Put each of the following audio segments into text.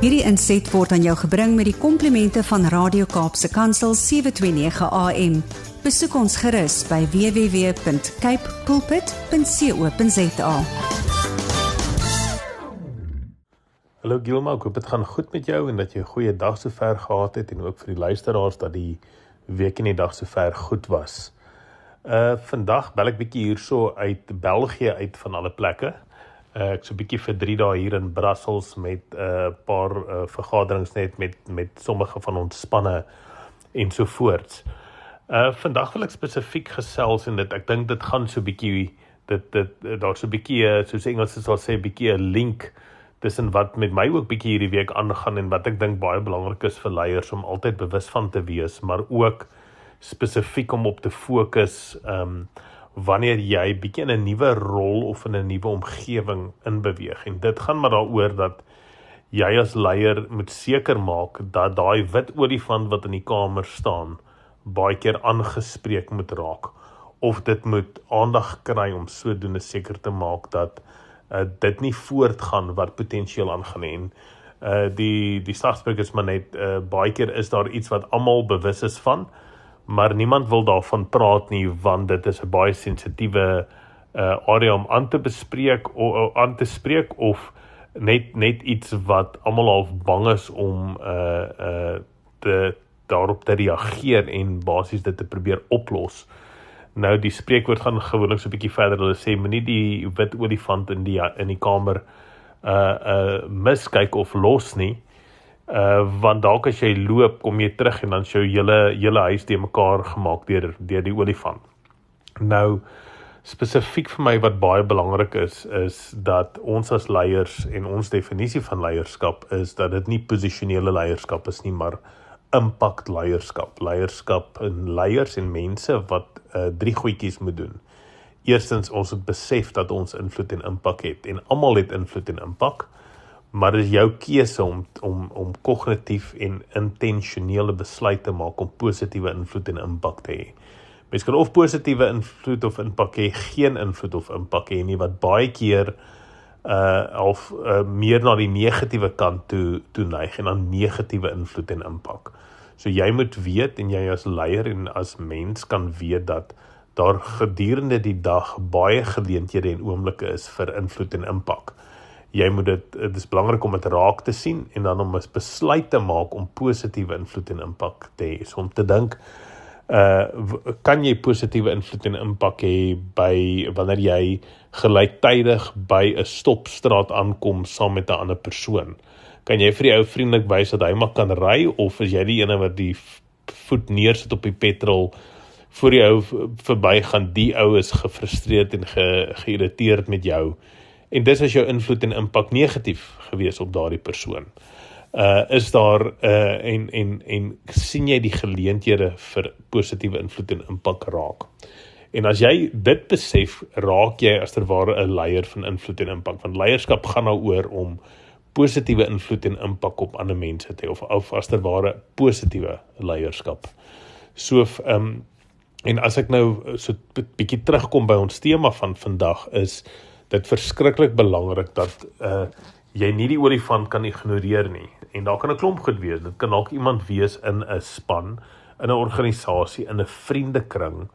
Hierdie inset word aan jou gebring met die komplimente van Radio Kaapse Kansel 729 AM. Besoek ons gerus by www.cape pulpit.co.za. Hallo Gilma, ek hoop dit gaan goed met jou en dat jy 'n goeie dag sover gehad het en ook vir die luisteraars dat die week en die dag sover goed was. Uh vandag bel ek bietjie hierso uit België uit van alle plekke. Uh, ek so 'n bietjie vir 3 dae hier in Brussels met 'n uh, paar uh, vergaderings net met met sommige van ons spanne en so voorts. Uh vandag wil ek spesifiek gesels en dit ek dink dit gaan so 'n bietjie dit dit daar so 'n bietjie soos Engels sal sê 'n bietjie 'n link tussen wat met my ook bietjie hierdie week aangaan en wat ek dink baie belangrik is vir leiers om altyd bewus van te wees, maar ook spesifiek om op te fokus ehm um, wanneer jy bietjie in 'n nuwe rol of in 'n nuwe omgewing inbeweeg. En dit gaan maar daaroor dat jy as leier moet seker maak dat daai wit olifant wat in die kamer staan baie keer aangespreek moet raak. Of dit moet aandag kry om sodoende seker te maak dat uh, dit nie voortgaan wat potensieel aangaan en uh die die slagspreuk is maar net uh, baie keer is daar iets wat almal bewus is van maar niemand wil daarvan praat nie want dit is 'n baie sensitiewe uh area om aan te bespreek of aan te spreek of net net iets wat almal half bang is om uh uh te daarop te reageer en basies dit te probeer oplos. Nou die spreekwoord gaan gewoonlik so 'n bietjie verder. Hulle sê moenie die wit olifant in die in die kamer uh uh miskyk of los nie uh want dalk as jy loop kom jy terug en dan sou hele hele huis te mekaar gemaak deur deur die olifant. Nou spesifiek vir my wat baie belangrik is is dat ons as leiers en ons definisie van leierskap is dat dit nie posisionele leierskap is nie maar impak leierskap. Leierskap en leiers en mense wat uh drie goedjies moet doen. Eerstens ons moet besef dat ons invloed en impak het en almal het invloed en impak maar dit is jou keuse om om om kognitief en intentionele besluite te maak om positiewe invloed en impak te hê. Mens kan of positiewe invloed of impak hê, geen invloed of impak hê nie wat baie keer uh of uh, meer na die negatiewe kant toe toe neig en dan negatiewe invloed en impak. So jy moet weet en jy as leier en as mens kan weet dat daar gedurende die dag baie geleenthede en oomblikke is vir invloed en impak jy moet dit dit is belangrik om dit raak te sien en dan om 'n besluit te maak om positiewe invloed en impak te hê. So om te dink uh kan jy positiewe invloed en impak hê by wanneer jy gelyktydig by 'n stopstraat aankom saam met 'n ander persoon? Kan jy vir die ou vriendelik wys dat hy maar kan ry of is jy die ene wat die voet neersit op die petrol voor die ou verbygaan? Die ou is gefrustreerd en ge, geïrriteerd met jou en dis as jou invloed en impak negatief gewees op daardie persoon. Uh is daar uh en en en sien jy die geleenthede vir positiewe invloed en impak raak. En as jy dit besef, raak jy as ter ware 'n leier van invloed en impak. Want leierskap gaan daaroor nou om positiewe invloed en impak op ander mense te hê of, of as ter ware positiewe leierskap. So ehm um, en as ek nou so bietjie terugkom by ons tema van vandag is dit verskriklik belangrik dat uh jy nie die olifant kan ignoreer nie. En daar kan 'n klomp goed wees. Dit kan dalk iemand wees in 'n span, in 'n organisasie, in 'n vriendekring,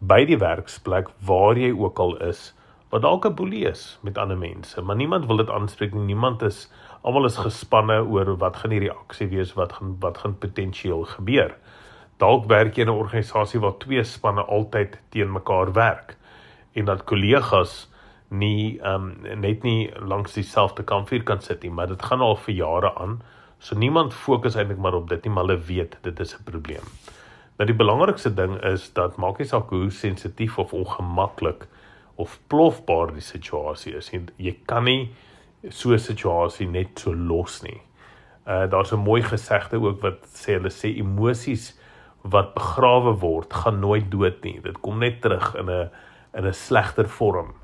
by die werksplek waar jy ook al is, wat dalk 'n boelie is met ander mense, maar niemand wil dit aanspreek nie. Niemand is almal is gespanne oor wat gaan die reaksie wees, wat gaan wat gaan potensieel gebeur. Dalk werk jy in 'n organisasie waar twee spanne altyd teen mekaar werk en dat kollegas nie ehm um, net nie langs dieselfde kampvuur kan sit nie, maar dit gaan al vir jare aan. So niemand fokus eintlik maar op dit nie, maar hulle weet dit is 'n probleem. Nou die belangrikste ding is dat maak nie saak hoe sensitief of ongemaklik of plofbaar die situasie is nie. Jy kan nie so 'n situasie net so los nie. Uh daar's 'n mooi gesegde ook wat sê hulle sê emosies wat begrawe word, gaan nooit dood nie. Dit kom net terug in 'n in 'n slegter vorm.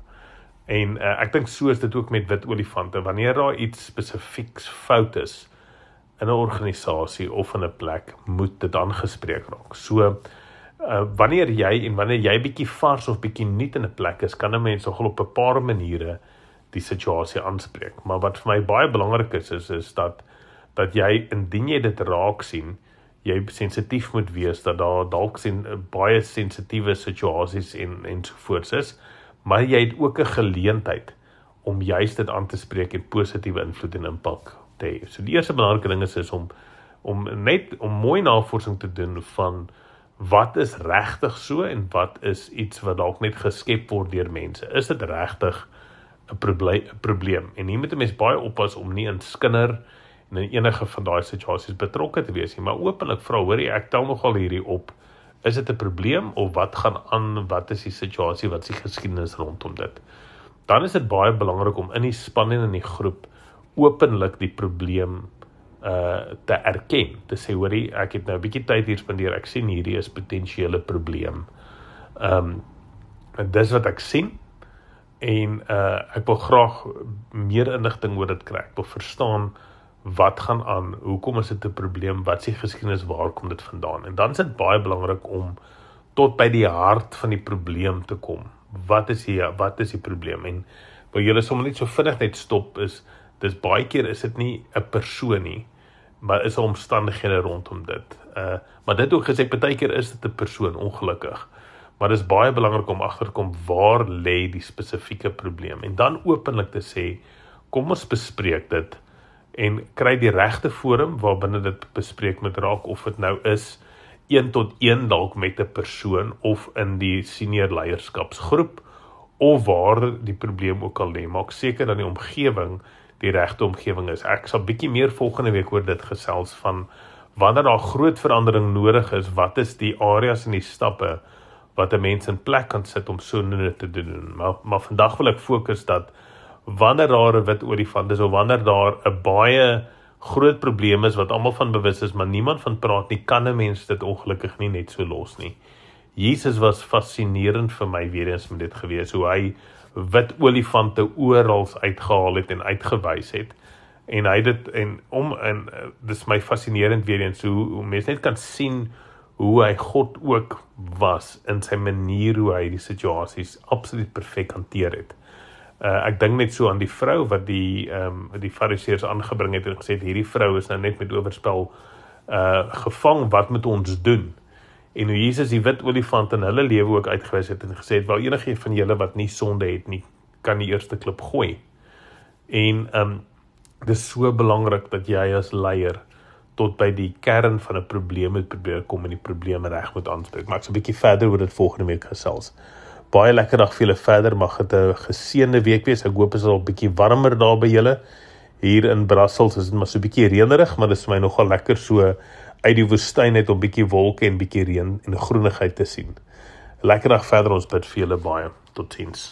En uh, ek dink so is dit ook met wit olifante. Wanneer daar iets spesifieks fout is in 'n organisasie of in 'n plek, moet dit aangespreek raak. So uh, wanneer jy en wanneer jy bietjie vars of bietjie nuut in 'n plek is, kan 'n mens nogal op 'n paar maniere die situasie aanspreek. Maar wat vir my baie belangrik is is is dat dat jy indien jy dit raak sien, jy sensitief moet wees dat daar dalk sien baie sensitiewe situasies en ensovoorts is, maar jy het ook 'n geleentheid om juist dit aan te spreek en positiewe invloed en impak te hê. So die eerste belangrike ding is, is om om net om mooi navorsing te doen van wat is regtig so en wat is iets wat dalk net geskep word deur mense. Is dit regtig 'n probleem 'n probleem? En hier moet 'n mens baie oppas om nie in skinder en in enige van daai situasies betrokke te wees nie, maar openlik vra, hoor jy, ek tel nogal hierdie op. Is dit 'n probleem of wat gaan aan? Wat is die situasie? Wat die geskiedenis rondom dit? Dan is dit baie belangrik om in die span en in die groep openlik die probleem uh te erken. Te sê hoorie, ek het nou 'n bietjie tyd hier spandeer. Ek sien hierdie is potensiële probleem. Um dis wat ek sien en uh ek wil graag meer inligting oor dit kry. Ek wil verstaan wat gaan aan? Hoekom is dit 'n probleem? Wat die geskiedenis? Waar kom dit vandaan? En dan is dit baie belangrik om tot by die hart van die probleem te kom. Wat is hier? Wat is die probleem? En wil julle sommer net so vinnig net stop is dis baie keer is dit nie 'n persoon nie, maar is omstandighede rondom dit. Uh maar dit ook gesê partykeer is dit 'n persoon ongelukkig. Maar dis baie belangrik om agterkom waar lê die spesifieke probleem en dan openlik te sê kom ons bespreek dit en kry die regte forum waarbinne dit bespreek moet raak of dit nou is 1 tot 1 dalk met 'n persoon of in die senior leierskapsgroep of waar die probleem ook al lê maak seker dat die omgewing die regte omgewing is. Ek sal bietjie meer volgende week oor dit gesels van wanneer daar groot verandering nodig is, wat is die areas en die stappe wat 'n mens in plek kan sit om so net te doen. Maar maar vandag wil ek fokus dat wanneer daar 'n wit olifant is of wanneer daar 'n baie groot probleem is wat almal van bewus is, maar niemand van praat nie, kan 'n mens dit ongelukkig nie net so los nie. Jesus was fascinerend vir my weer eens met dit gewees hoe hy wit olifante oral uitgehaal het en uitgewys het en hy dit en om en uh, dis my fascinerend weer eens hoe, hoe mense net kan sien hoe hy God ook was in sy manier hoe hy die situasies absoluut perfek hanteer het. Uh, ek dink net so aan die vrou wat die ehm um, die fariseërs aangebring het en gesê het hierdie vrou is nou net met oorspel uh gevang wat moet ons doen? en hoe Jesus die wit olifant in hulle lewe ook uitgewys het en gesê het wel enige van julle wat nie sonde het nie kan die eerste klip gooi. En ehm um, dis so belangrik dat jy as leier tot by die kern van 'n probleem moet probeer kom en die probleme reg moet aanspreek. Maar ek's 'n bietjie verder oor dit volgende week gesels. Baie lekker dag vir julle verder. Mag dit 'n geseënde week wees. Ek hoop dit is al bietjie warmer daar by julle. Hier in Brussels is dit maar so 'n bietjie reënerig, maar dit is vir my nogal lekker so uit die woestyn net om bietjie wolke en bietjie reën en groenigheid te sien. Lekker dag verder ons bid vir julle baie. Totsiens.